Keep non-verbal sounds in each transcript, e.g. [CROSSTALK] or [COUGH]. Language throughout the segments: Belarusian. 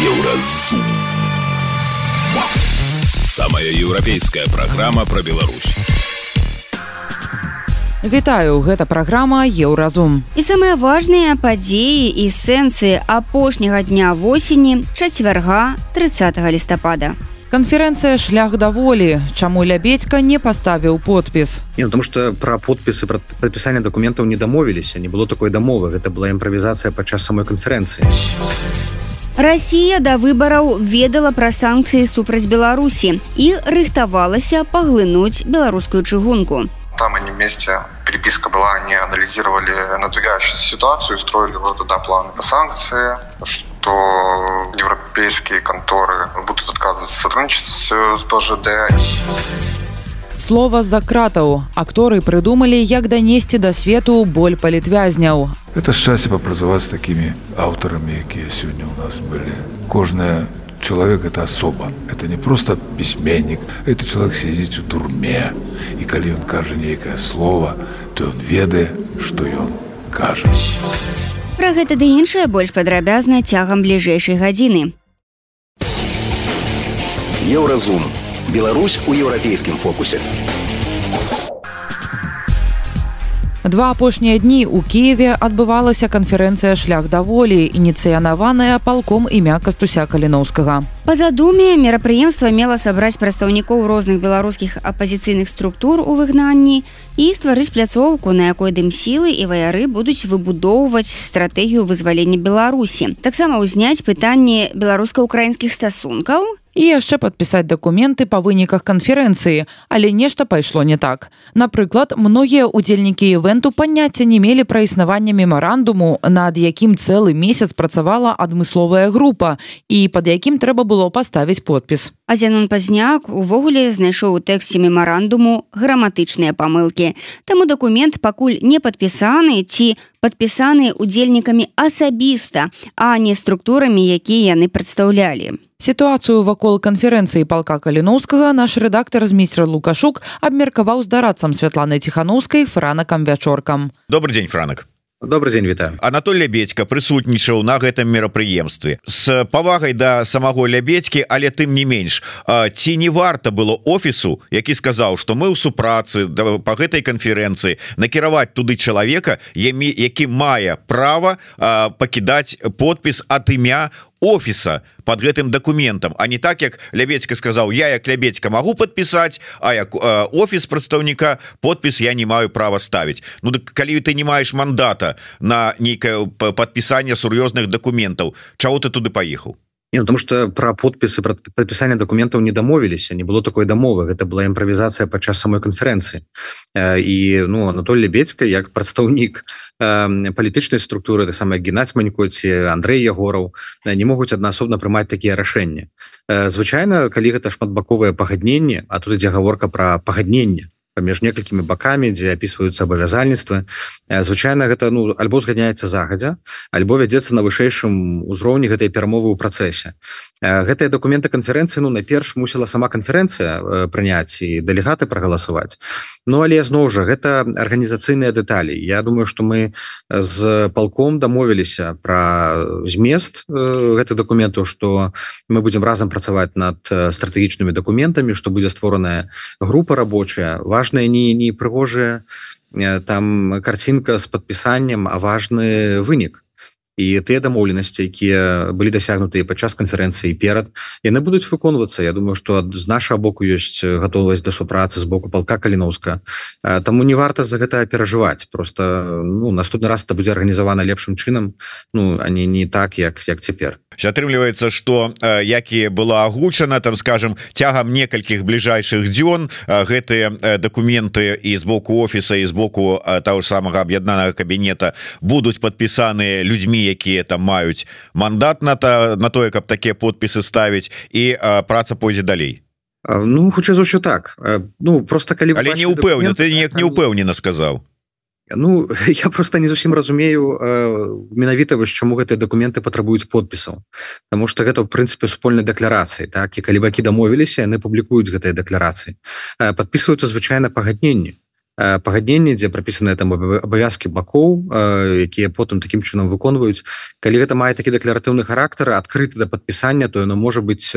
Еўразум. Самая еўрапейская праграма пра Беларусь. Вітаю, гэта праграма Еўразум. І самыя важныя падзеі і сэнсы апошняга дня восені чацвярга 30 лістапада. Канферэнцыя шлях да волі, чаму лябедька не паставіў подпіс. Не, потому что про подпісы про подпісанне документаў не дамовіліся не было такой дамовы гэта была імправізацыя падчас самой канферэнцыі Расія да выбараў ведала пра санкцыі супраць Беларусі і рыхтавалася паглынуць беларускую чыгунку. там они вместе, переписка была, они анализировали надвигающуюся ситуацию, строили уже тогда планы по санкции, что европейские конторы будут отказываться сотрудничать с БЖД. Слова з-за кратаў. Акторы прыдумалі, як данесці да свету боль палітвязняў. Это шчасце папрацаваць з такімі аўтарамі, якія сёння ў нас былі. Кожная человек это особа это не просто письменник это человек сидзіць у турме і калі ён кажа нейкае слово то ён ведае что ён кажа Пра гэта ды іншае больш падрабязна цягам бліжэйшай гадзіны. Еўразум. Беларусь у еўрапейскім фокусе. Два апошнія дні ў Киеве адбывалася канферэнцыя шлях да волі, ініцыянаваная палком імя кастуся каліноўскага. Па задуме мерапрыемства мела сабраць прадстаўнікоў розных беларускіх апазіцыйных структур у выгнанні і стварыць пляцоўку, на якой дым сілы і ваяры будуць выбудоўваць стратэгію вызвалення Беларусі. Таксама ўзняць пытанне беларуска-украінскіх стасункаў і яшчэ падпісаць дакументы па выніках канферэнцыі, але нешта пайшло не так. Напрыклад, многія ўдзельнікі івенту паняцця не мелі пра існаванне мемарандуму, над якім цэлы месяц працавала адмысловая група і пад якім трэба было паставіць подпіс. Азянон пазняк увогуле знайшоў у тэксце мемарандуму граматычныя памылкі. Таму дакумент пакуль не падпісаны ці падпісаны удзельнікамі асабіста, а не структурамі, якія яны прадстаўлялі. Сітуацыю вакол канферэнцыі палка каліноўскага наш рэдактар з міцер лукашук абмеркаваў з дарадцам святланы ціханаўскай франакам вячоркам добрый дзень франак добрый дзень вітаю Анатоль лябедька прысутнічаў на гэтым мерапрыемстве. З павагай да самого лябедькі але тым не менш ці не варта было офісу які сказаў что мы ў супрацы да, по гэтай канферэнцыі накіраваць туды чалавека які мае права пакідаць подпіс ад імя офіса под гэтым документам а не так як лябедька сказаў я як лябедька могу подпісаць а як э, офіс прадстаўніка подпіс я не маю права ставіць Ну так калі ты не маеш мандата на нейкае подпісанне сур'ёзных документаў чаго ты туды поехал Не, потому что про подпісы про подпісанне документаў не дамовіліся не было такой дамовы гэта была імправізацыя падчас самой канферэнцыі і ну Анатоль бедзька як прадстаўнік палітычнай структуры да самая геннадзь манькоці Андрей ягораў не могуць аднаасобна прымаць такія рашэнні. Звычайна калі гэта шматбаковае пагадненне а тут ідзе гаворка про пагадненне паміж некалькімі бакамі дзе опісваюцца абавязальніцтвы звычайна гэта ну альбо зганяецца загадзя альбо вядзецца на вышэйшым узроўні гэтай перамовы ў працэсе. Гэтыя документы канферэнцыі ну найперш мусіла сама канферэнцыя прыняць і дэлегаты прагаласаваць. Ну але зноў жа гэта арганізацыйныя дэталі. Я думаю что мы з палком дамовіліся про змест гэты документу что мы будемм разам працаваць над стратэгічнымі документамі что будзе створаная група рабочая важная важная не не прыгожая э, там картинка с подпісаннем а важны вынік і тыя дамоўленасці якія былі дасягнутыя падчас канферэнцыі перад. Яны будуць выконвацца. Я думаю что з нашага боку ёсць гатовасць да супрацы з боку палка каліновска Таму не варта за гэта перажываць. Просто ну наступны раз это будзе арганізавана лепшым чынам Ну а не так як як цяпер. Атрымліваецца что які была агучана там скажем цягам некалькіх бліжайшых дзён гэтыя документы і з боку офіса і з боку того самага аб'яднанага кабінета будуць подпісаныя людзьмі якія там маюць мандат на то на тое каб такія подпісы ставіць і праца пойдзе далей. Ну хутчэй за ўсё так. Ну просто калі але не упэўнен ты неяк не упэўнена сказаў. Ну [LAUGHS] я просто не зусім разумею э, менавіта вось чаму гэтыя документы патрабуюць подпісаў. Таму что гэта в прынцыпе супольнай дэкларацыі так? І калі бакі дамовіліся яны публікуюць гэтыя дэкларацыі. Э, подписываются звычайна пагадненні пагадненне дзе прапісаныя там абавязкі бакоў якія потым такім чынам выконваюць калі гэта мае такі дэкларатыўны характар адкрыты да падпісання то яно можа быць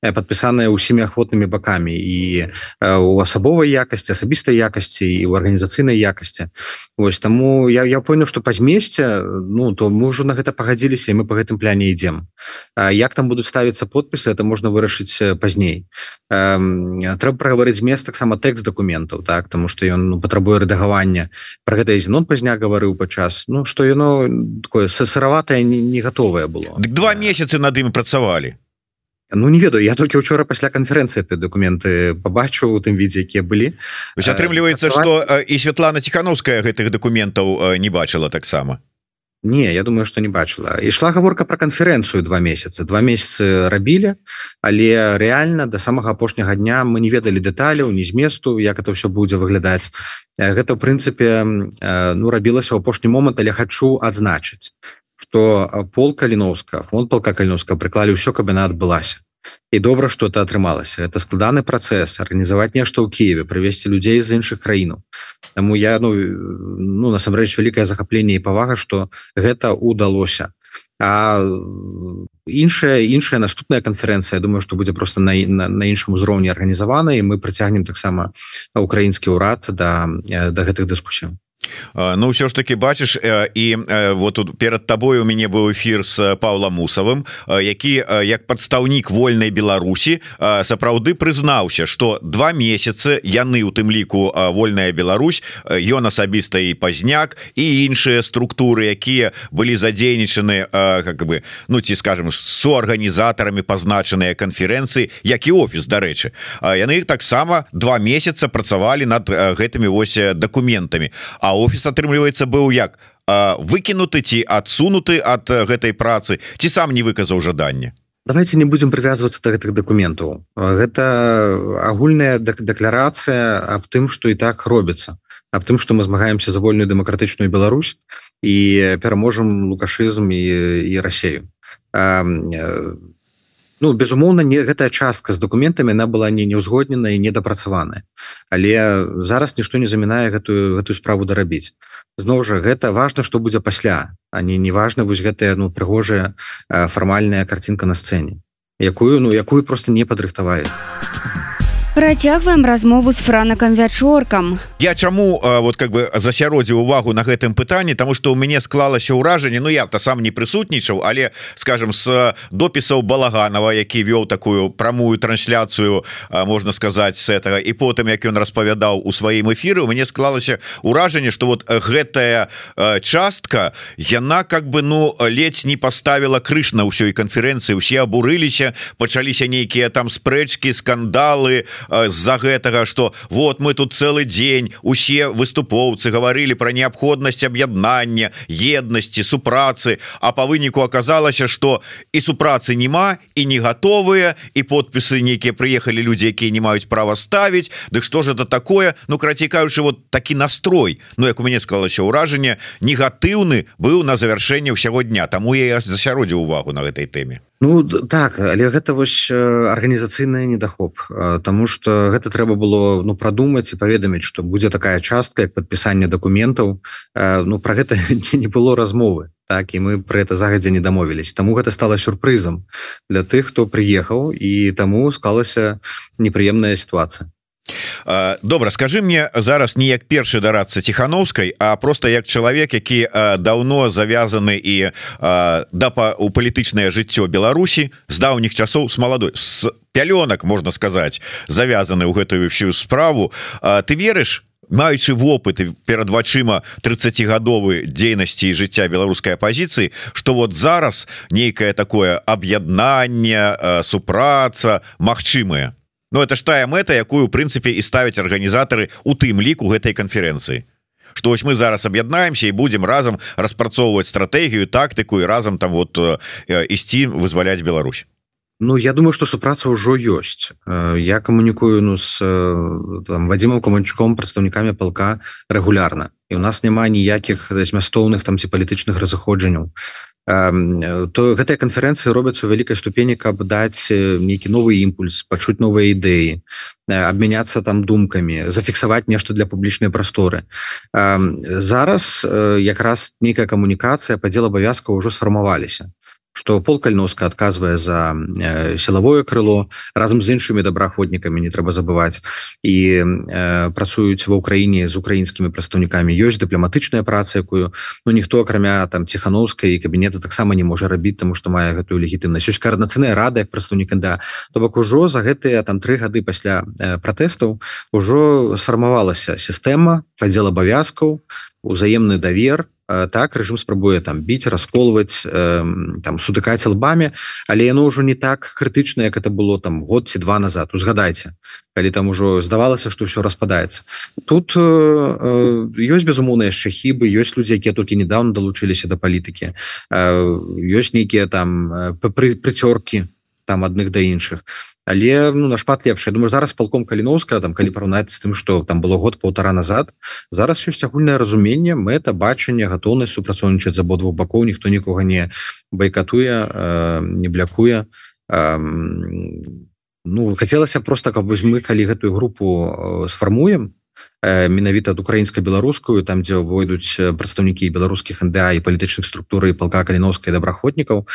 падпісаная ўсімі ахвотнымі бакамі і у асабовай якасці асабістай якасці і ў арганізацыйнай якасці Вось таму я, я понял што па змесце ну то мы ўжо на гэта пагадзіліся і мы по гэтым пляне ідзем як там будуць ставіцца подпісы это можна вырашыць пазней трэба прагаварыць змест таксама тэкст дакументаў так тому что ён ну, патрабуе рэдагавання. Про гэта зенон пазня гаварыў падчас. Ну что яно такое сыраватае не, не готовое было. Дык два месяцы над ім працавалі. Ну не ведаю я только учора пасля канферэнцыі ты документы побачу у тым відзе якія былі. Атрымліваецца что і Святлана ціхановская гэтых документаў не бачыла таксама Не я думаю что не бачыла. Ішла гаворка про канферэнцыю два месяцы. Два месяцы рабілі але реально до самага апошняга дня мы не ведалі дэталяў не зместу як это все будзе выглядаць. Гэта в прынцыпе ну рабілася ў апошні момант але хочу адзначыць что пол каліновска фонд полка каліновска прыклалі ўсё каб яна адбылася. І добра что это атрымалася. Это складаны працэс арганізаваць нешта ў Киеве прывесці людзей з іншых краінаў Таму я ну ну насамрэч вялікае захапленне і павага что гэта удалося а іншая іншая наступная канферэнцыя думаю что будзе просто на, на, на іншым узроўні арганізавана і мы прыцягнем таксама украінскі ўрад да да гэтых дыскусій Ну ўсё ж таки бачыш і вот тут перад табой у мяне быў эфир с Павлом мусавым які як падстаўнік вольнай Беларусі сапраўды прызнаўся что два месяцы яны у тым ліку вольная Беларусь ён асабіста і пазняк і іншыя структуры якія былі задзейнічаны как бы ну ці скажем суарганізатарамі пазначаныя канферэнцыі як і офіс дарэчы. Яны таксама два месяца працавалі над гэтымі вось документамі А офіс атрымліваецца быў як? Выкінуты ці адсунуты ад гэтай працы? Ці сам не выказаў жаданне давайте не будем прывязвацца до гэтых документаў гэта агульная дэкларацыя аб тым что і так робіцца. Аб тым что мы змагаемся за вольную дэмакратычную Беларусь і пераможам лукашызм і, і рассею Ну безумоўна не гэтая частка з документамі она была не неўзгоднена і недапрацаваная. Але зараз нішто не замінае гэтую гэтую справу дарабіць. Зноў жа гэта важно что будзе пасля а не неважна вось гэтая ну прыгожая фармальная карцінка на сцэне якую ну якую просто не падрыхтавае а Працягваем размову з франакам вячоркам. Я чаму вот как бы засяродзіў увагу на гэтым пытанні тому что у мяне склалася ўражанне Ну я то сам не прысутнічаў але скажем с допісаў балаганова які вёў такую прамую трансляцыю можна сказаць с этого і потым як ён распавядаў у сваім эфіры у мяне склалася ўражанне что вот гэтая частка яна как бы ну ледзь не поставила крыш на ўсёй канферэнцыі усе абурыліся пачаліся нейкія там спрэчки скандалы з-за гэтага что вот мы тут целый день усе выступоўцы говорили про неабходнасць аб'яднання еднасці супрацы а по выніку оказалася что і супрацы няма і не готовыя і подпісы нейкія приехали люди якія не маюць права ставить Дык что же это такое? Ну крацікаючы вот такі настрой. Ну як у мяне склалася ўражанне негатыўны быў на завяршэнне ўсяго дня. Тому я засяродзіў увагу на гэтай тэме Ну так але гэта вось арганізацыйны недахоп Таму что гэта трэба было ну прадумаць і паведаміць что будзе такая частка як подпісання документаў Ну про гэта [LAUGHS] не было размовы так і мы про это загадзя не дамовілись Таму гэта стала сюрпрызам для тых хто прыехаў і таму склалася непрыемная ситуация добра скажи мне зараз не як першы дарацца ціхановскай а просто як чалавек які давно завязаны і да па у палітычнае жыццё Беларусі з даўніх часоў с маладой с пялёнак можна сказаць завязаны ў гэтую всю справу. Ты верыш маючы вопыты перад вачыма 30гадовы дзейнасці і жыцця беларускай апозіцыі что вот зараз нейкае такое аб'яднанне супраца магчымыя Ну это ж тая мэта якую у прынцыпе і ставяць арганізатары у тым ліку гэтай канферэнцыі. Что вось мы зараз аб'яднаемся і будем разам распрацоўваць стратэгію тактыку і разам там вот ісці вызваляць Беларусь. Ну я думаю что супраца ўжо ёсць. Я камунікую ну с вадзімом каманчуком прадстаўнікамі палка рэгулярна. І у нас няма ніякіх змястоўных там ці палітычных разыходжанняў то гэтыя канферэнцыі робяцца у вялікай ступені каб даць нейкі новы імпульс пачуць новыя ідэі абмяняцца там думкамі зафіксаваць нешта для публічнай прасторы. Зараз якраз нейкая камунікацыя падзел абавязкаў ужо сфармаваліся что пол кальноска отказывае за э, силовое крыло разам з іншымі добраахвотнікамі не трэба забываць і э, працуюць ва ўкраіне з украінскімі прадстаўнікамі ёсць дыпламатычная праца якую ну ніхто акрамя там ціхановскай і кабінета таксама не можа рабіць тому что мае гэтую легітымнасць ёсць каарнацыйная рада як прадстаўнік да то бок ужо за гэтыя там тры гады пасля э, пратэстаў ужо сфармавалася сістэма падзел абавязкаў узаемны давер Э, так рэжым спрабуе там біць расколваць э, там сутыкаць лбамі але яно ўжо не так крытычна як это было там год ці два назад. Узгадайце калі там ужо здавалася что все распадаецца. Тут э, э, ёсць безумоўна яшчэ хібы ёсць людзі якія толькі недавно далучыліся да палітыкі. Э, ёсць нейкія там э, прыцёркі там адных да іншых. Але ну нашмат лепш. Думаю зараз полком каліновска там калі параўнаць з тым что там было год полтора назад зараз ёсць агульнае разуменне мэта бачанне гатоўнасць супрацоўнічаць з абодвух бакоў. Ніхто нікога не байкатуе э, не блякуе. Э, ну хацелася просто каб вось мы калі гэтую групу э, сфармуем менавіта ад украінска-беларускую там дзе войдуць прадстаўнікі беларускіх НДА і палітычных структуры палка каліновскай добраахвотнікаў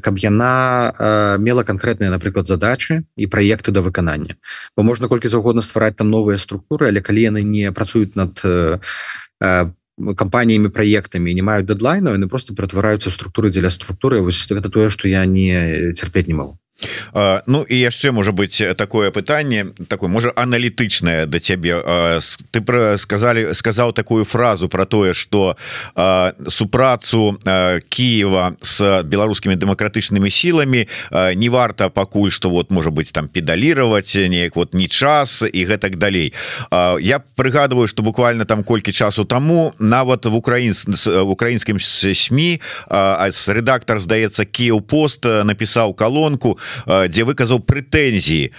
каб яна мела канкрэтныя напрыклад задачы і праекты да выканання. Бо можна колькі заўгодна ствараць там новыя структуры але калі яны не працуюць над кампаніямі праектамі не маюць дэдлайну яны просто ператвараюцца структуры дзеля структуры. Вось гэта тое што я не цярпець не могу Ну і яшчэ можа быть такое пытанне такое можа аналітычнае да цябе. Ты пра сказалі сказаў такую фразу про тое что супрацу Киева с беларускімі дэмакратычнымі сіламі не варта пакуль что вот можа быть там педалировать неяк вот не час і гэтак далей. Я прыгадываю что буквально там колькі часу тому нават в украін в украінскім сМ редактор здаецца Киев пост напісаў колонку дзе выказаў прэтэнзіі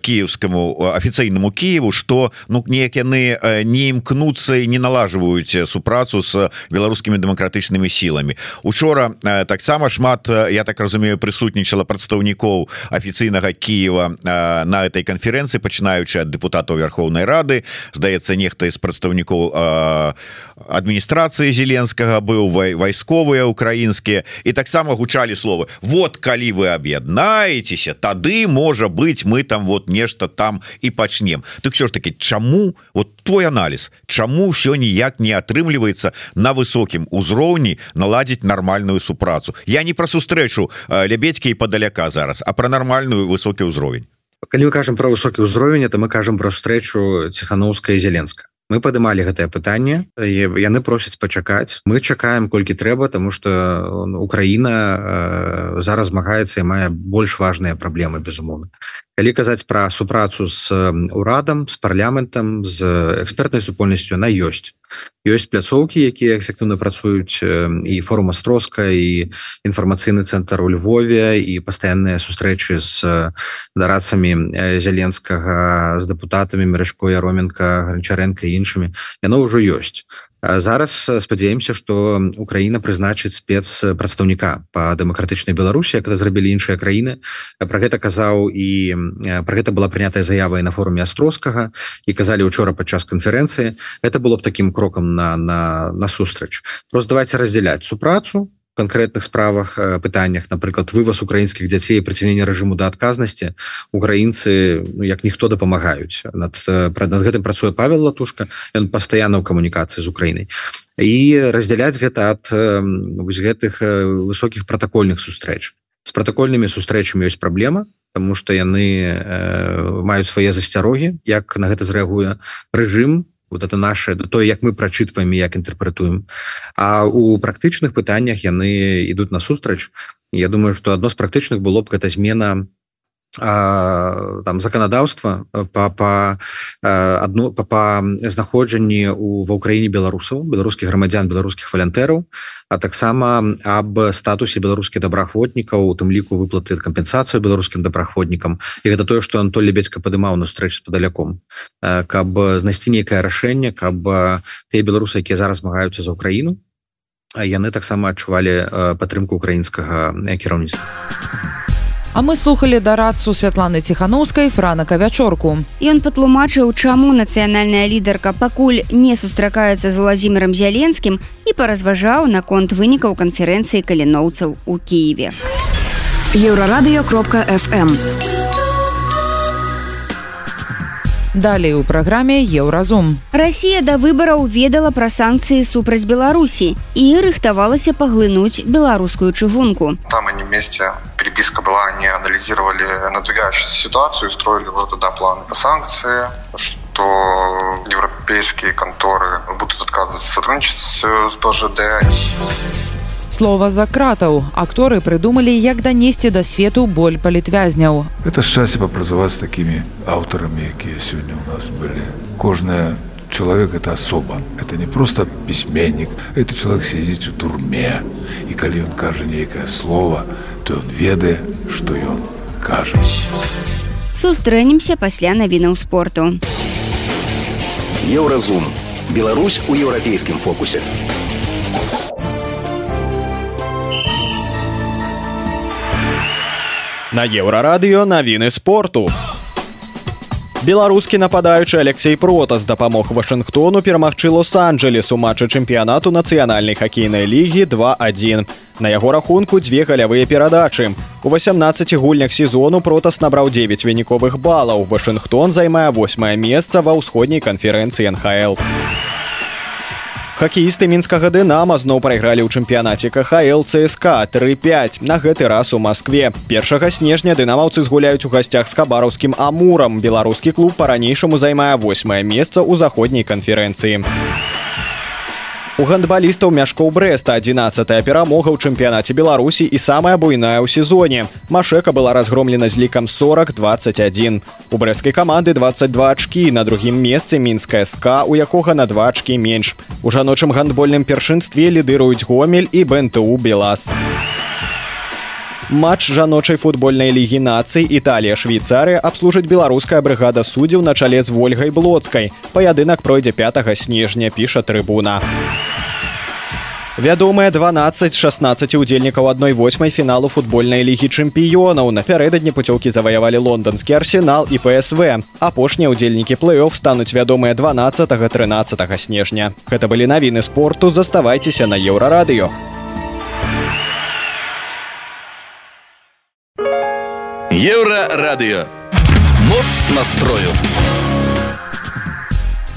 кіевскаму афіцыйнаму Киеву что ну неяк яны не імкнуцца і не налажваюць супрацу с беларускімі дэмакратычнымі сіламі учора таксама шмат я так разумею прысутнічала прадстаўнікоў афіцыйнага Киева на этой канферэнцыі пачынаючы ад депутатаў Верховнай Рады здаецца нехта з прадстаўнікоў адміністрацыі зеленскага быў вайсковыя украінскія і таксама гучалі словы вот калі вы аб'яднаете стараецеся тады можа быть мы там вот нешта там і пачнем. Так що ж таки чаму вот твой анализ Чаму все ніяк не атрымліваецца на высокім узроўні наладзіць нармальную супрацу? Я не про сустрэчу лябедькі і падаляка зараз а про нармальную высокі ўзровень. Калі мы кажам про высокі ўзровень это мы кажам про встречу ціхановская зеленска мы падымалі гэтае пытанне яны просяць пачакаць. Мы чакаем колькі трэба тому что Украіна э, зараз змагаецца і мае больш важныя праблемы безумоўна калі казаць пра супрацу з урадам з парламентам з экспертнай супольнасцю на ёсць. Ёсць пляцоўкі якія эфектыўна працуюць і форума строска і інфармацыйны цэнтр у Львове і пастаянныя сустрэчы з дарацамі зяленскага з дэпутатамі мережкой роменка гранчаренко іншымі. Яно ўжо ёсць зараз спадзяемся что Украіна прызначыць спец прадстаўніка по дэмакратычнай Беларусі когда зрабілі іншыя краіны. Про гэта казаў і про гэта была прынятая заява і на форуме астроскага і казалі учора падчас канферэнцыі. Это было б таким крокам на на насустрач. Просто давайте раздзяляць супрацу конкретных справах э, пытаннях напрыклад вываз украінскіх дзяцей прыцянення рэжыму да адказнасці украінцы ну, як ніхто дапамагаюць. Над э, над гэтым працуе павел латушка ён пастаянна ў камунікацыі з Украінай. І раздзяляць гэта ад вось гэтых э, высокіх пратакольных сустрэч. З пратакольнымі сустрэчамі ёсць праблема тому что яны э, маюць свае засцярогі як на гэта зрэагуе рэжым вот это наше то як мы прачытваем як інтэрпрэтуем. А у практычных пытаннях яны ідуць насустрач. Я думаю что адно з практычных было б гэта змена там законодаўства по по одну по, по знаходжанні у ва ўкраіне беларусаў беларускіх грамадзян беларускіх валянтэраў а таксама аб статусе беларускіх добраахвотнікаў у тым ліку выплаты кампенсацыю беларускім добраахвотнікам. І гэта тое что Антоль бецька падымаў на стрэч з падаляком. Каб знайсці нейкае рашэнне каб тыя беларусы якія зараз змагаюцца за Украіну яны таксама адчувалі падтрымку украінскага кіраўніцтва А мы слухали дарадцу святланы ціхановскай франака вячорку Ён патлумачыў чаму нацыянальная лідарка пакуль не сустракаецца з владимиром зяленскім і паразважаў наконт вынікаў канферэнцыі каліноўцаў у кіеве еўрарадыё кропка фм Далей у праграме еўразум. Расія да выбараў ведала пра санкцыі супраць Беларусі і рыхтавалася паглынуць беларускую чыгунку. Там они вместе переписка была, они анализировали надвигающуюся ситуацию, строили уже тогда планы по санкции, что европейские конторы будут отказываться сотрудничать с БЖД. Слова за кратаў. Акторы прыдумалі як данесці да свету боль палітвязняў. Это шчасце папрацаваць з такімі аўтарамі якія сёння у нас былі. Кожная человек это особа это не просто пісьменнік. Это человек сядзіць у турме. І калі ён кажа нейкае слово то ён ведае что ён кажа. Сустрэнемся пасля навінаў спорту. Еўразум. Беларусь у еўрапейскім фокусе На еўрарадыё навіны спорту. Беларускі нападаючы Алексей Протас дапамог Вашынгтону перамагчы лос-анджелес у матчы чэмпіянату нацыянальнай хакейнай лігі 21. На яго рахунку дзве галявыя перадачы. У 18 гульнях сезону Протас набраў 9 выніковых балаў. Вашынгтон займае восьмае месца ва ўсходняй канферэнцыі НХл. Хакеісты мінскага дынама зноў прайгралі ў чэмпіянаце КХл ЦСК 35 на гэты раз у Маскве. Першага снежня дынамаўцы згуляюць у гасцях з кабараўскім амурам. Беларускі клуб па-ранейшаму займае восьмае месца ў заходняй канферэнцыі. У гандбалістаў мяшкоў брэста 11 перамога ў чэмпіянаце беларусі і самая буйная ў сезоне. Машека была разгромлена з лікам 4021 у брэскай каманды 22 ачкі на другім месцы мінская ска у якога на два ачкі менш. У жаночым гандбольным першынстве лідыруюць гомель і бэнту белас. У матч жаночай футбольнай лігі нацый італія швейцары абслужыць беларуская брыгада суддзяў на чале з ольгай блоцкай. Паядынак пройдзе 5 снежня піша трыбуна вядомыя 12-16 удзельнікаў адной восьмай фіналу футбольнай лігі чэмпіёнаў. Напярэдадні пуцёўкі заваявалі лонданскі арсенал і псв апошнія ўдзельнікі плэй-офф стануць вядомыя 12 13 снежня. Гэта былі навіны спорту. Заставайцеся на еўрарадыё. У Еўрарадыё. Моц настрою.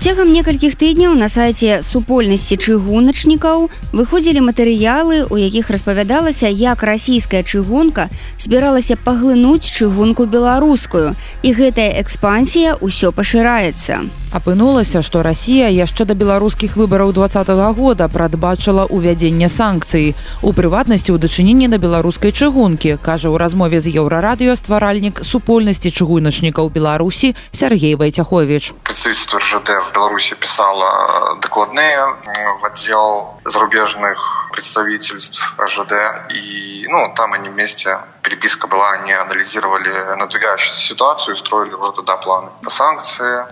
Цягам некалькіх тыдняў на сайце супольнасці чыгуначнікаў выходзілі матэрыялы, у якіх распавядалася, як расійская чыгунка збіралася паглынуць чыгунку беларускую. І гэтая экспансія ўсё пашыраецца. Апынулася, што Расія яшчэ да беларускіх выбараў два -го года прадбачыла ўвядзенне санкцый. У прыватнасці ў дачыненні да беларускай чыгункі, кажа ў размове з еўрарадыё стваральнік супольнасці чыгуначнікаў Беларусі Сергей Вайцяхович. Представительство РЖД в Беларуси писала докладные в отдел зарубежных представительств РЖД. И ну, там они вместе, переписка была, они анализировали надвигающуюся ситуацию, строили уже туда планы по санкции,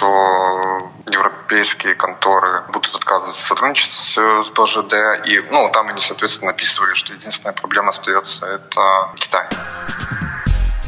что европейские конторы будут отказываться сотрудничать с БЖД. И ну, там они, соответственно, написывали, что единственная проблема остается – это Китай.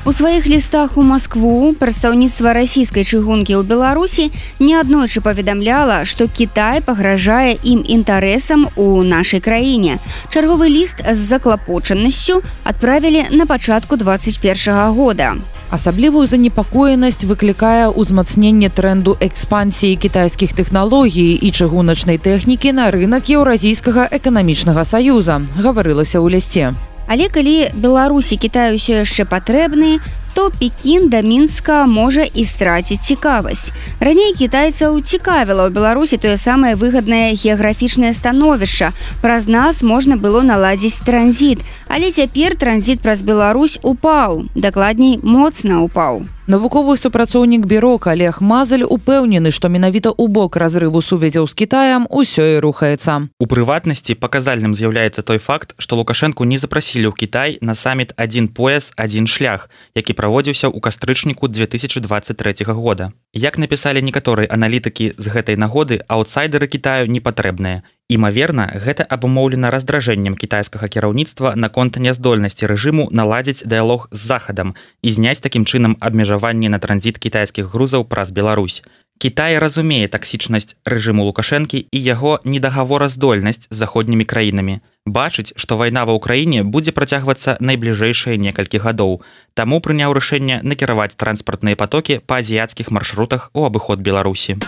У сваіх лістах у Маскву прадстаўніцтва расійскай чыгункі ў Беларусі неаднойчы паведамляла, што Кітай пагражае ім інтарэсам у нашай краіне. Чарговы ліст з заклапочанасцю адправілі на пачатку 21 года. Асаблівую занепакоенасць выклікае ўзмацненне тренду экспансіі кітайскіх тэхналогій і чыгуначнай тэхнікі на рынок еўразійскага эканамічнага саюза, гаварылася ў лясце. Але калі Беларусі Кітаю ўсё яшчэ патрэбны, то Пекін да мінска можа і страціць цікавасць. Раней кітайцаў цікавіла ў Беларусі тое самае выгаднае геаграфічнае становішча. Праз нас можна было наладзіць транзіт, але цяпер транзіт праз Беларусь упаў, дакладней моцна упаў. Навуковы супрацоўнік бюро Олег Мазаль упэўнены, што менавіта ў бок разрыву сувязяў з Китаем усё і рухаецца. У прыватнасці паказальным з'яўляецца той факт, што Лукашэнку не запрасілі ў Кітай на саміт адзін пояс, адзін шлях, які праводзіўся ў кастрычніку 2023 года. Як напісалі некаторыя аналітыкі з гэтай нагоды, аўтсайдеры Китаю не патрэбныя. Імаверна, гэта абумоўлена раздражэннем кітайскага кіраўніцтва наконт няздольнасці рэжыму наладзіць дыялог з захадам і зняць такім чынам абмежаванні на транзіт кітайскіх грузаў праз Беларусь. Кітай разумее таксічнасць рэжыму лукашэнкі і яго недагавораздольнасць з заходнімі краінамі. Бачыць, што вайна ва ўкраіне будзе працягвацца найбліжэйшыя некалькі гадоў. Таму прыняў рашэнне накіраваць транспартныя патокі па азіяцкіх маршрутах у абыход Беларусі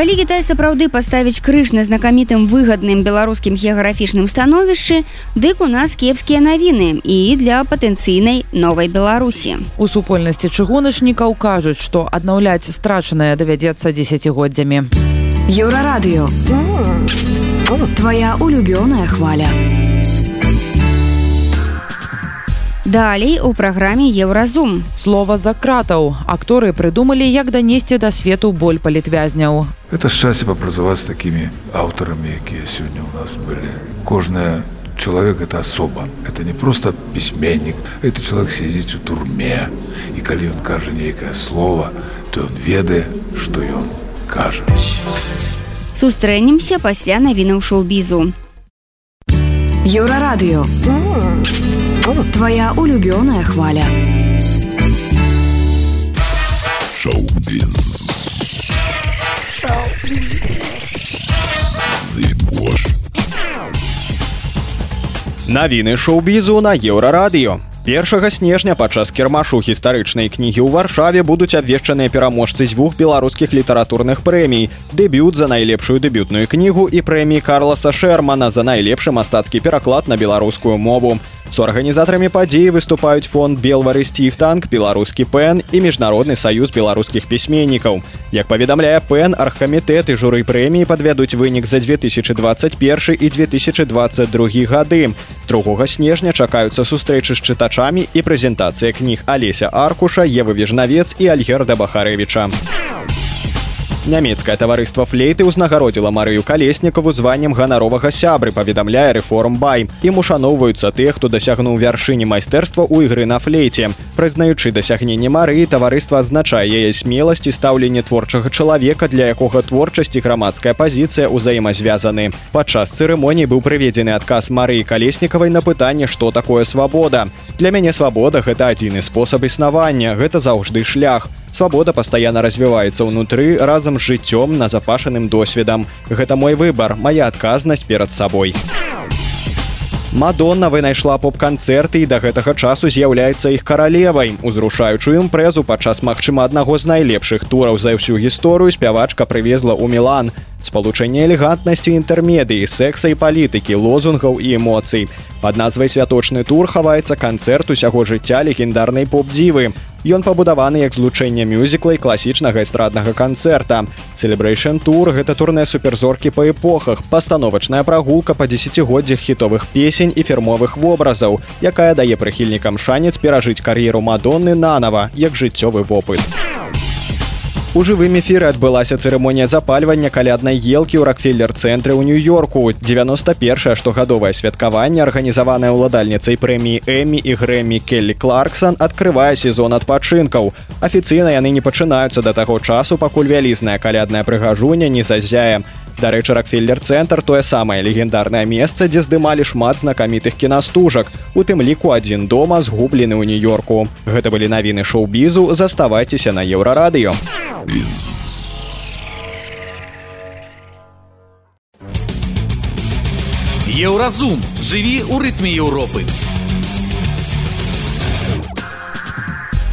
калі Кітай сапраўды паставіць крыж на знакамітым выгадным беларускім геаграфічным становішчы дык у нас кепскія навіны і для патэнцыйнай новай беларусі у супольнасці чыгуначнікаў кажуць што аднаўляць страчанае давядзецца десятгоддзямі еўрарадыё твоя улюбёная хваля Далей у праграме еўразум. Слова за кратаў. Акторы прыдумалі, як данесці да свету боль палітвязняў. Это шчасце папрацаваць з такімі аўтарамі, якія сёння ў нас былі. Кожная человек это особа. Это не просто пісьменнік, это чалавек сядзіць у турме. І калі ён кажа нейкае слово, то ён ведае, што ён кажа. Сустрэнемся пасля навінаў шоу-бізу. Еўрарадыё. Твоя улюбёная хваля. Шоу-біз. Навіны шоу-бізу на еўрарадыё. 1 снежня падчас кірмашу гістарычнай кнігі ў варшаве будуць абвешчаныя пераможцы дзвюх беларускіх літаратурных прэмій дэбют за найлепшую дэбютную кнігу і прэміі карласа шермана за найлепшы мастацкі пераклад на беларускую мову Суарганізатарамі падзеі выступаюць фонд Белвары Сціфтанк, беларускі пен і міжнародны саюз беларускіх пісьменнікаў. Як паведамляе пен аргкамітэт і журы прэміі падвядуць вынік за 2021 і 2022 гады. 2 снежня чакаюцца сустрэчы з чытачамі і прэзентацыя кніг Алеся Аркуша, Евы Вежнавец і Альгерда Бахарэвіча. Нямецкае таварыства флейты ўзнагародзіла Марыю калеснікаву званнем ганаровага сябры паведамляе рэформ бай. Ім ушаноўваюцца тых хто дасягнуў вяршыні майстэрства ў ігры на флейце. Прызнаючы дасягненне мары таварыства азначае яе смеласці стаўленне творчага чалавека для якога творчасці грамадская пазіцыя ўзаемазвязаны. Падчас цырымоніі быў прыведзены адказ марыі калеснікавай на пытанне што такое свабода. Для мяне свабода гэта адзіны спосаб існавання гэта заўжды шлях Свабода пастаянна развіваецца ўнутры разам з жыццём назапашаным досведам. Гэта мой выбар, моя адказнасць перад сабой. Мадонна вынайшла поп-канцэрты і да гэтага часу з'яўляецца іх каралевай. Узрушаючую імпрэзу падчас магчыма аднаго з найлепшых тураў за ўсю гісторыю спявачка прывезла ў Мілан спалучэнне элегантнасці інтэрмедыі секса і палітыкі лозунгаў і эмоцый. Под назвай святочны тур хаваецца канцэрт усяго жыцця легендарнай поп-дзівы. Ён пабудаваны як злучэнне мюзікла класічнага эстраднага канцэрта. Целебрэйшн тур гэта турнэ суперзоркі па эпохах пастановачная прагулка па десятгоддзях хітовых песень і фірмовых вобразаў якая дае прыхільнікам шанец перажыць кар'еру мадонны нанова як жыццёвы вопыт У жывым эфіры адбылася цырымонія запальвання каляднай елкі ў ракфеллер-цэнтры ў нью-йорку. 91 штогадовае святкаванне, арганізаванае ўладальніцай прэміі Эмі і Грэмі Келлі Кларксон адкрывае сезон адпачынкаў. Афіцыйна яны не пачынаюцца да таго часу, пакуль вялізная калядная прыгажуня не зазяе. Дарэчы, ракфеллер-цэнтр тое самае легендарнае месца, дзе здымалі шмат знакамітых кінастужак. У тым ліку адзін дома згублены ў нью-йорку. Гэта былі навіны шоу-бізу, заставайцеся на еўрарадыё. Еўразум жыві ў рытме Еўропы.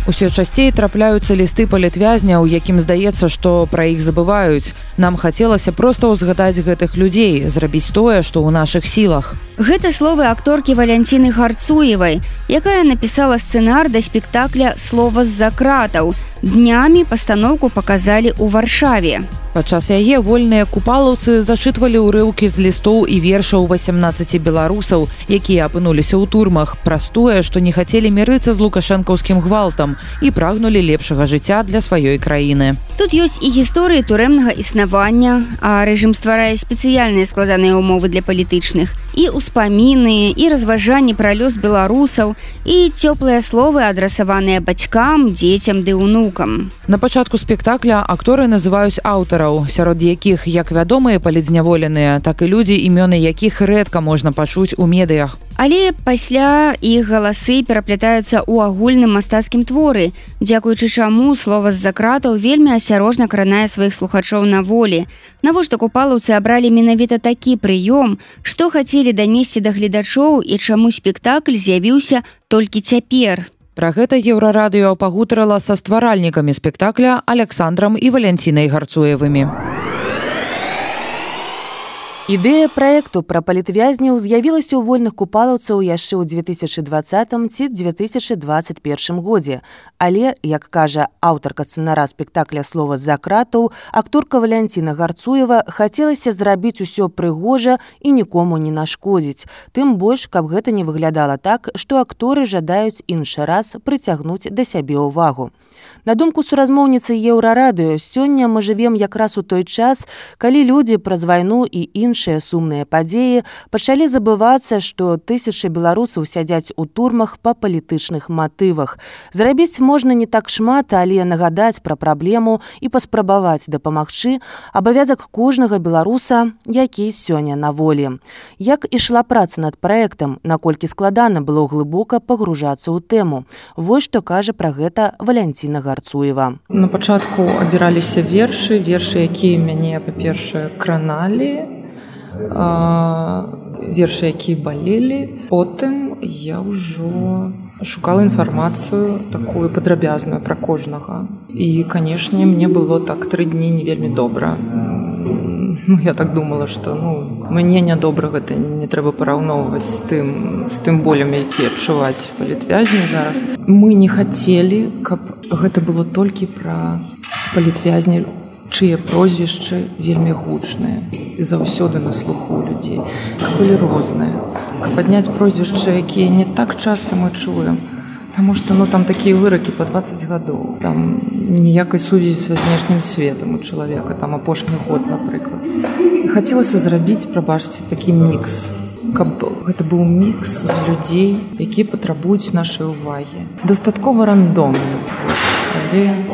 Усё часцей трапляюцца лісты палітвязняў, якім здаецца, што пра іх забываюць. Нам хацелася проста ўзгадаць гэтых людзей, зрабіць тое, што ў нашых сілах. Гэта словы акторкі валянціны гарцуевай, якая напісала сцэнар да спектакля слова з-за кратаў. Днямі пастаноўку паказалі ў варшаве. Падчас яе вольныя купалаўцы зачытвалі ўрыўкі з лістоў і вершаў 18 беларусаў, якія апынуліся ў турмах, праз тое, што не хацелі мірыцца з лукашэнкаўскім гвалтам і прагнулі лепшага жыцця для сваёй краіны. Тут ёсць і гісторыі турэмнага існавання, а рэжым стварае спецыяльныя складаныя ўмовы для палітычных і ўспаміны і разважанні пра лёс беларусаў і цёплыя словы адрасаваныя бацькам, дзецям ды ўнукам. На пачатку спектакля акторы называюць аўтараў сярод якіх як вядомыя палідзняволеныя так і людзі імёны якіх рэдка можна пачуць у медыях. Але пасля іх галасы пераплятаюцца ў агульным мастацкім творы дзякуючы чаму слова з-за кратаў вельмі асярожна кранае сваіх слухачоў на волі. Навошта купалаўцы абралі менавіта такі прыём што хацелі данесці да гледачоў і чаму спектакль з'явіўся толькі цяпер Пра гэта еўрарадыё пагутарыла са стваральнікамі спектакля Александрам і валянцінай гарцуевымі. Ідэя праекту пра палітвязняў з'явілася ў вольных купалаўцаў яшчэ ў 2020 ці 2021 годзе. Але, як кажа аўтарка сцэнара спектакля слова з-за кратаў, акторка Валянціна Гарцуева хацелася зрабіць усё прыгожа і нікому не нашкодзіць. Тым больш, каб гэта не выглядала так, што акторы жадаюць іншы раз прыцягнуць да сябе ўвагу. На думку суразмоўніцы еўрарадыё, сёння мы жывем якраз у той час, калі людзі праз вайну і іншыя сумныя падзеі пачалі забывацца, што тысячы беларусаў сядзяць у турмах па палітычных матывах. Зрабіць можна не так шмат, але нагадаць пра праблему і паспрабаваць дапамагчы абавязак кожнага беларуса, які сёння на волі. Як ішла праца над праектам, наколькі складана было глыбока пагружацца ў тэму. Вось што кажа пра гэта Валянціна Ніна гарцуева на пачатку абіраліся вершы вершы якія мяне па-першае краналі вершы якія балелі. Потым я ўжо шукала інфармацыю такую падрабязную пра кожнага. І канешне мне было так тры дні не вельмі добра ну, я так думала что ну мне нядобра гэта не трэба параўноўваць з тым з тым болем які адчуваць палітвязні зараз. Мы не хацелі каб гэта было толькі пра палітвязні чые прозвішчы вельмі гучныя і заўсёды на слуху людзей былі розныя. Падняць прозвішчы якія не так часта мы чуем то Таму што ну там такія выракі па 20 гадоў там ніякай сувязі са знешнім светам у чалавека там апошні год напрыклад хацелася зрабіць прабачце такі мікс каб гэта быў мікс з людзей якія патрабуюць нашай увагі дастаткова рандомны але ну,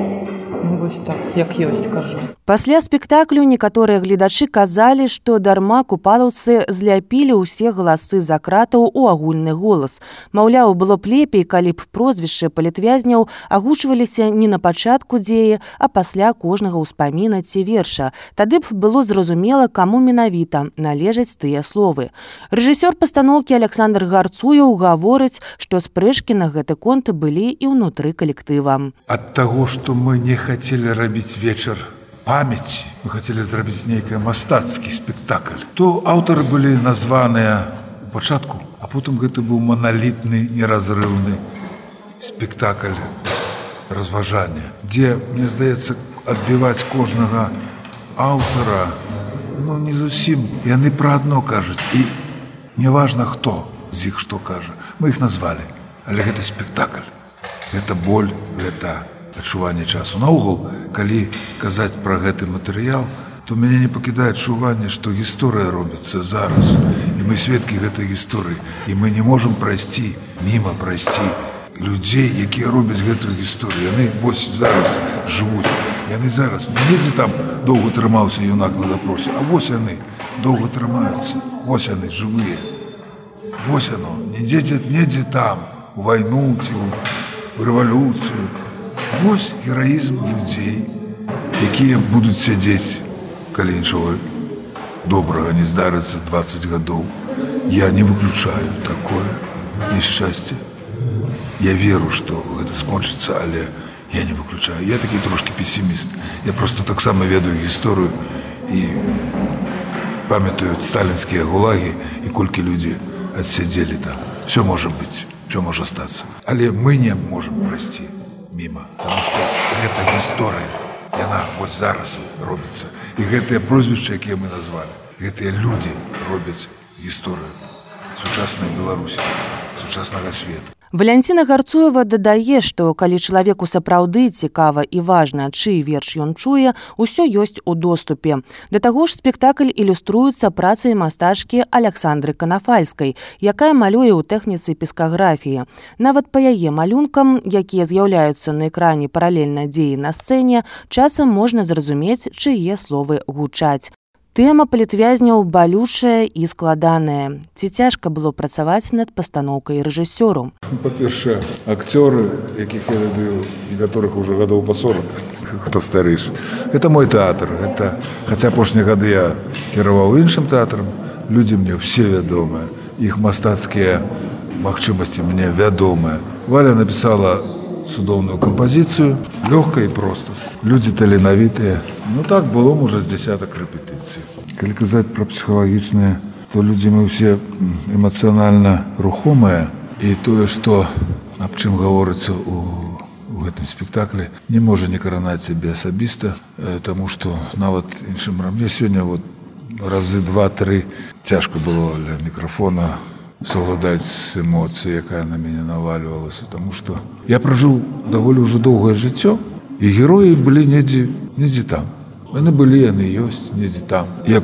вось так як ёсць кажу. Пасля спектаклю некаторыя гледачы казалі што дарма купалаўцы зляпілі ўсе галасы за кратаў у агульны голас. Маўляў было б лепей калі б прозвішчы палітвязняў агучваліся не на пачатку дзеі а пасля кожнага ўспаміна ці верша. Тады б было зразумела каму менавіта належаць тыя словы. Рэжысёр пастаноўкі александр гарцуяў гаворыць што спрэчкі на гэты конт былі і ўнутры калектыва. Ад таго што мы не хотим хацелі рабіць вечар памяці мы хацелі зрабіць нейкае мастацкі спектакль. То аўтары былі названыя у пачатку а потым гэта быў маналітны неразрыўны спектакль разважання дзе мне здаецца адбіваць кожнага аўтара ну не зусім. Яны пра адно кажуць і неважна хто з іх што кажа. Мы іх назвалі але гэта спектакль. Гэта боль гэта не адчуванне часу наогул калі казаць пра гэты матэрыял то мяне не пакідае адчуванне што гісторыя робіцца зараз. І мы сведкі гэтай гісторыі. І мы не можемм прайсці міма прайсці людзей якія робяць гэтую гісторыю. Яны вось зараз жывуць. Яны зараз недзе там доўга трымаўся юнак на дапросе а вось яны доўга трымаюцца. Вось яны жывыя. Вось яно. Недзе недзе там у вайну ці у рэвалюцыю Вось гераізм людзей, якія будуць сядзець, калі нічога добрага не здарыцца 20 гадоў. Я не выключаю такое несчасце. Я веру, што гэта скончыцца, але я не выключаю. Я такі трошки песіміст. Я просто таксама ведаю гісторыю і памятаю сталінскія гулагі і колькі людзі адсядзелі там. Всё можа быць, що можа стацца. Але мы не можам прайсці мимо потому что это история. Яна вот зараз робіцца і гэтыя прозвішчы якія мы назвалі гэтыя люди робяць гісторыю сучаснай беларусі сучаснага свету Валянціна Гарцуева дадае, што калі чалавеку сапраўды цікава і важна, чый верш ён чуе, усё ёсць у доступе. Да таго ж спектакль ілюструецца працай мастачкі Александры Канафальскай, якая малюе ў тэхніцы пескаграфіі. Нават па яе малюнкам, якія з'яўляюцца на экране паралельна дзеі на сцэне, часам можна зразумець, чые словы гучаць. Тэма палітвязняў балюшая і складаная. Ці цяжка было працаваць над пастаноўкай рэжысёру. Па-першае, акцёры, якіх я ведаю некаторых уже гадоў па 40, хто старыш. Это мой тэатр. Это... Хаця апошнія гады я кіраваў іншым тэатрам, людзі мне все вядомыя. Іх мастацкія магчымасці мне вядомыя. Валя напісала цудоўную кампазіцыю лёгка і просто. Людзі таленавітыя ну так было можа з десятак рэпетыцый калі казаць пра псіхалагічныя то людзі мы ўсе эмацыянальна рухомыя і тое што аб чым гаворыцца у у гэтым спектаклі не можа не каранаць сябе асабіста таму што нават іншым рам я сёння вот разы два-тры цяжка было для мікрафона совладаць з эмоцыі, якая на мяне навальвалася, Таму што я пражыў даволі ўжо доўгае жыццё і героі былі недзе недзе там. Яны былі яны ёсць недзе там. Як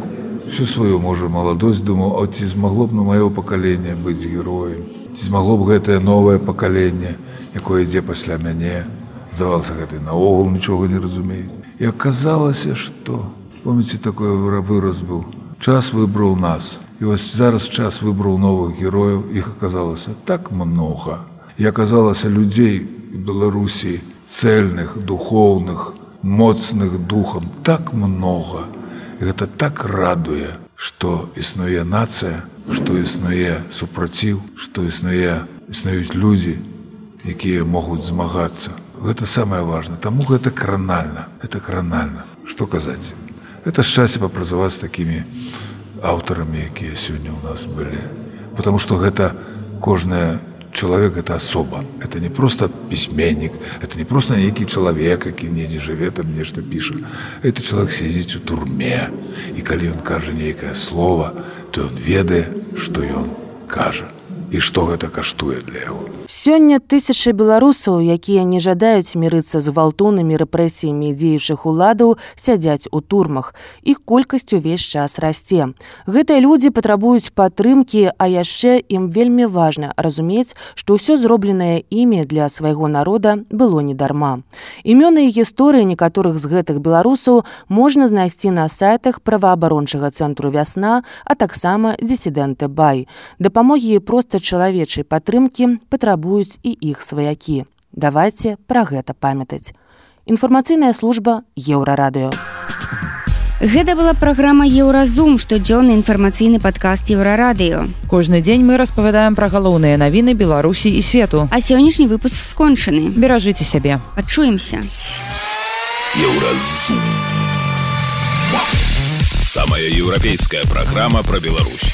всю сваю можа маладосць думаў, а ці змагло б на маё пакаленне быць героем. Ці змагло б гэтае новае пакаленне, якое ідзе пасля мяне, здавалася гэты наогул нічога не разумею. І аказалася, што помніце такое выраз быў. Час выбраў нас. І вось зараз час выбраў новых герояў, іх аказалася так многа. І аказалася людзей Беларусі цельных, духоўных, моцных духам так многа. І гэта так радуе, што існуе нацыя, што існуе супраціў, што існуе існуюць людзі, якія могуць змагацца. Гэта самае важна, Таму гэта кранальна, это кранальна. Што казаць? Это шчасце папрацаваць з такімі аўтарамі якія сёння ў нас былі. Потому что гэта кожная чалавек это асоба. Это не просто пісьменнік это не просто нейкі чалавек які недзе жыве там нешта піша. Это чалавек сядзіць у турме і калі ён кажа нейкае слово то ён ведае что ён кажа і што гэта каштуе для яго Сёння тысячы беларусаў, якія не жадаюць мірыцца з гвалтоўнымі рэпрэсіямі дзеючых уладаў, сядзяць у турмах. Іх колькасць увесь час расце. Гэтыя людзі патрабуюць падтрымкі, а яшчэ ім вельмі важна разумець, што ўсё зробленае імі для свайго народа было недарма. Імёны і гісторыі некаторых з гэтых беларусаў можна знайсці на сайтах праваабарончага цэнтру вясна, а таксама дысідэнты бай. Дапамогі проста чалавечай падтрымкі патрабуюць і іх сваякі. Давайце пра гэта памятаць. Інфармацыйная служба еўрарадыё. Гэта была праграма Еўразум, штодзённы інфармацыйны падкаст еўрарадыё. Кожны дзень мы распавядаем пра галоўныя навіны Беларусі і свету. А сённяшні выпуск скончаны. Беражыце сябе. Пачуемся. Еўразум. Самая еўрапейская праграма пра Беларусь.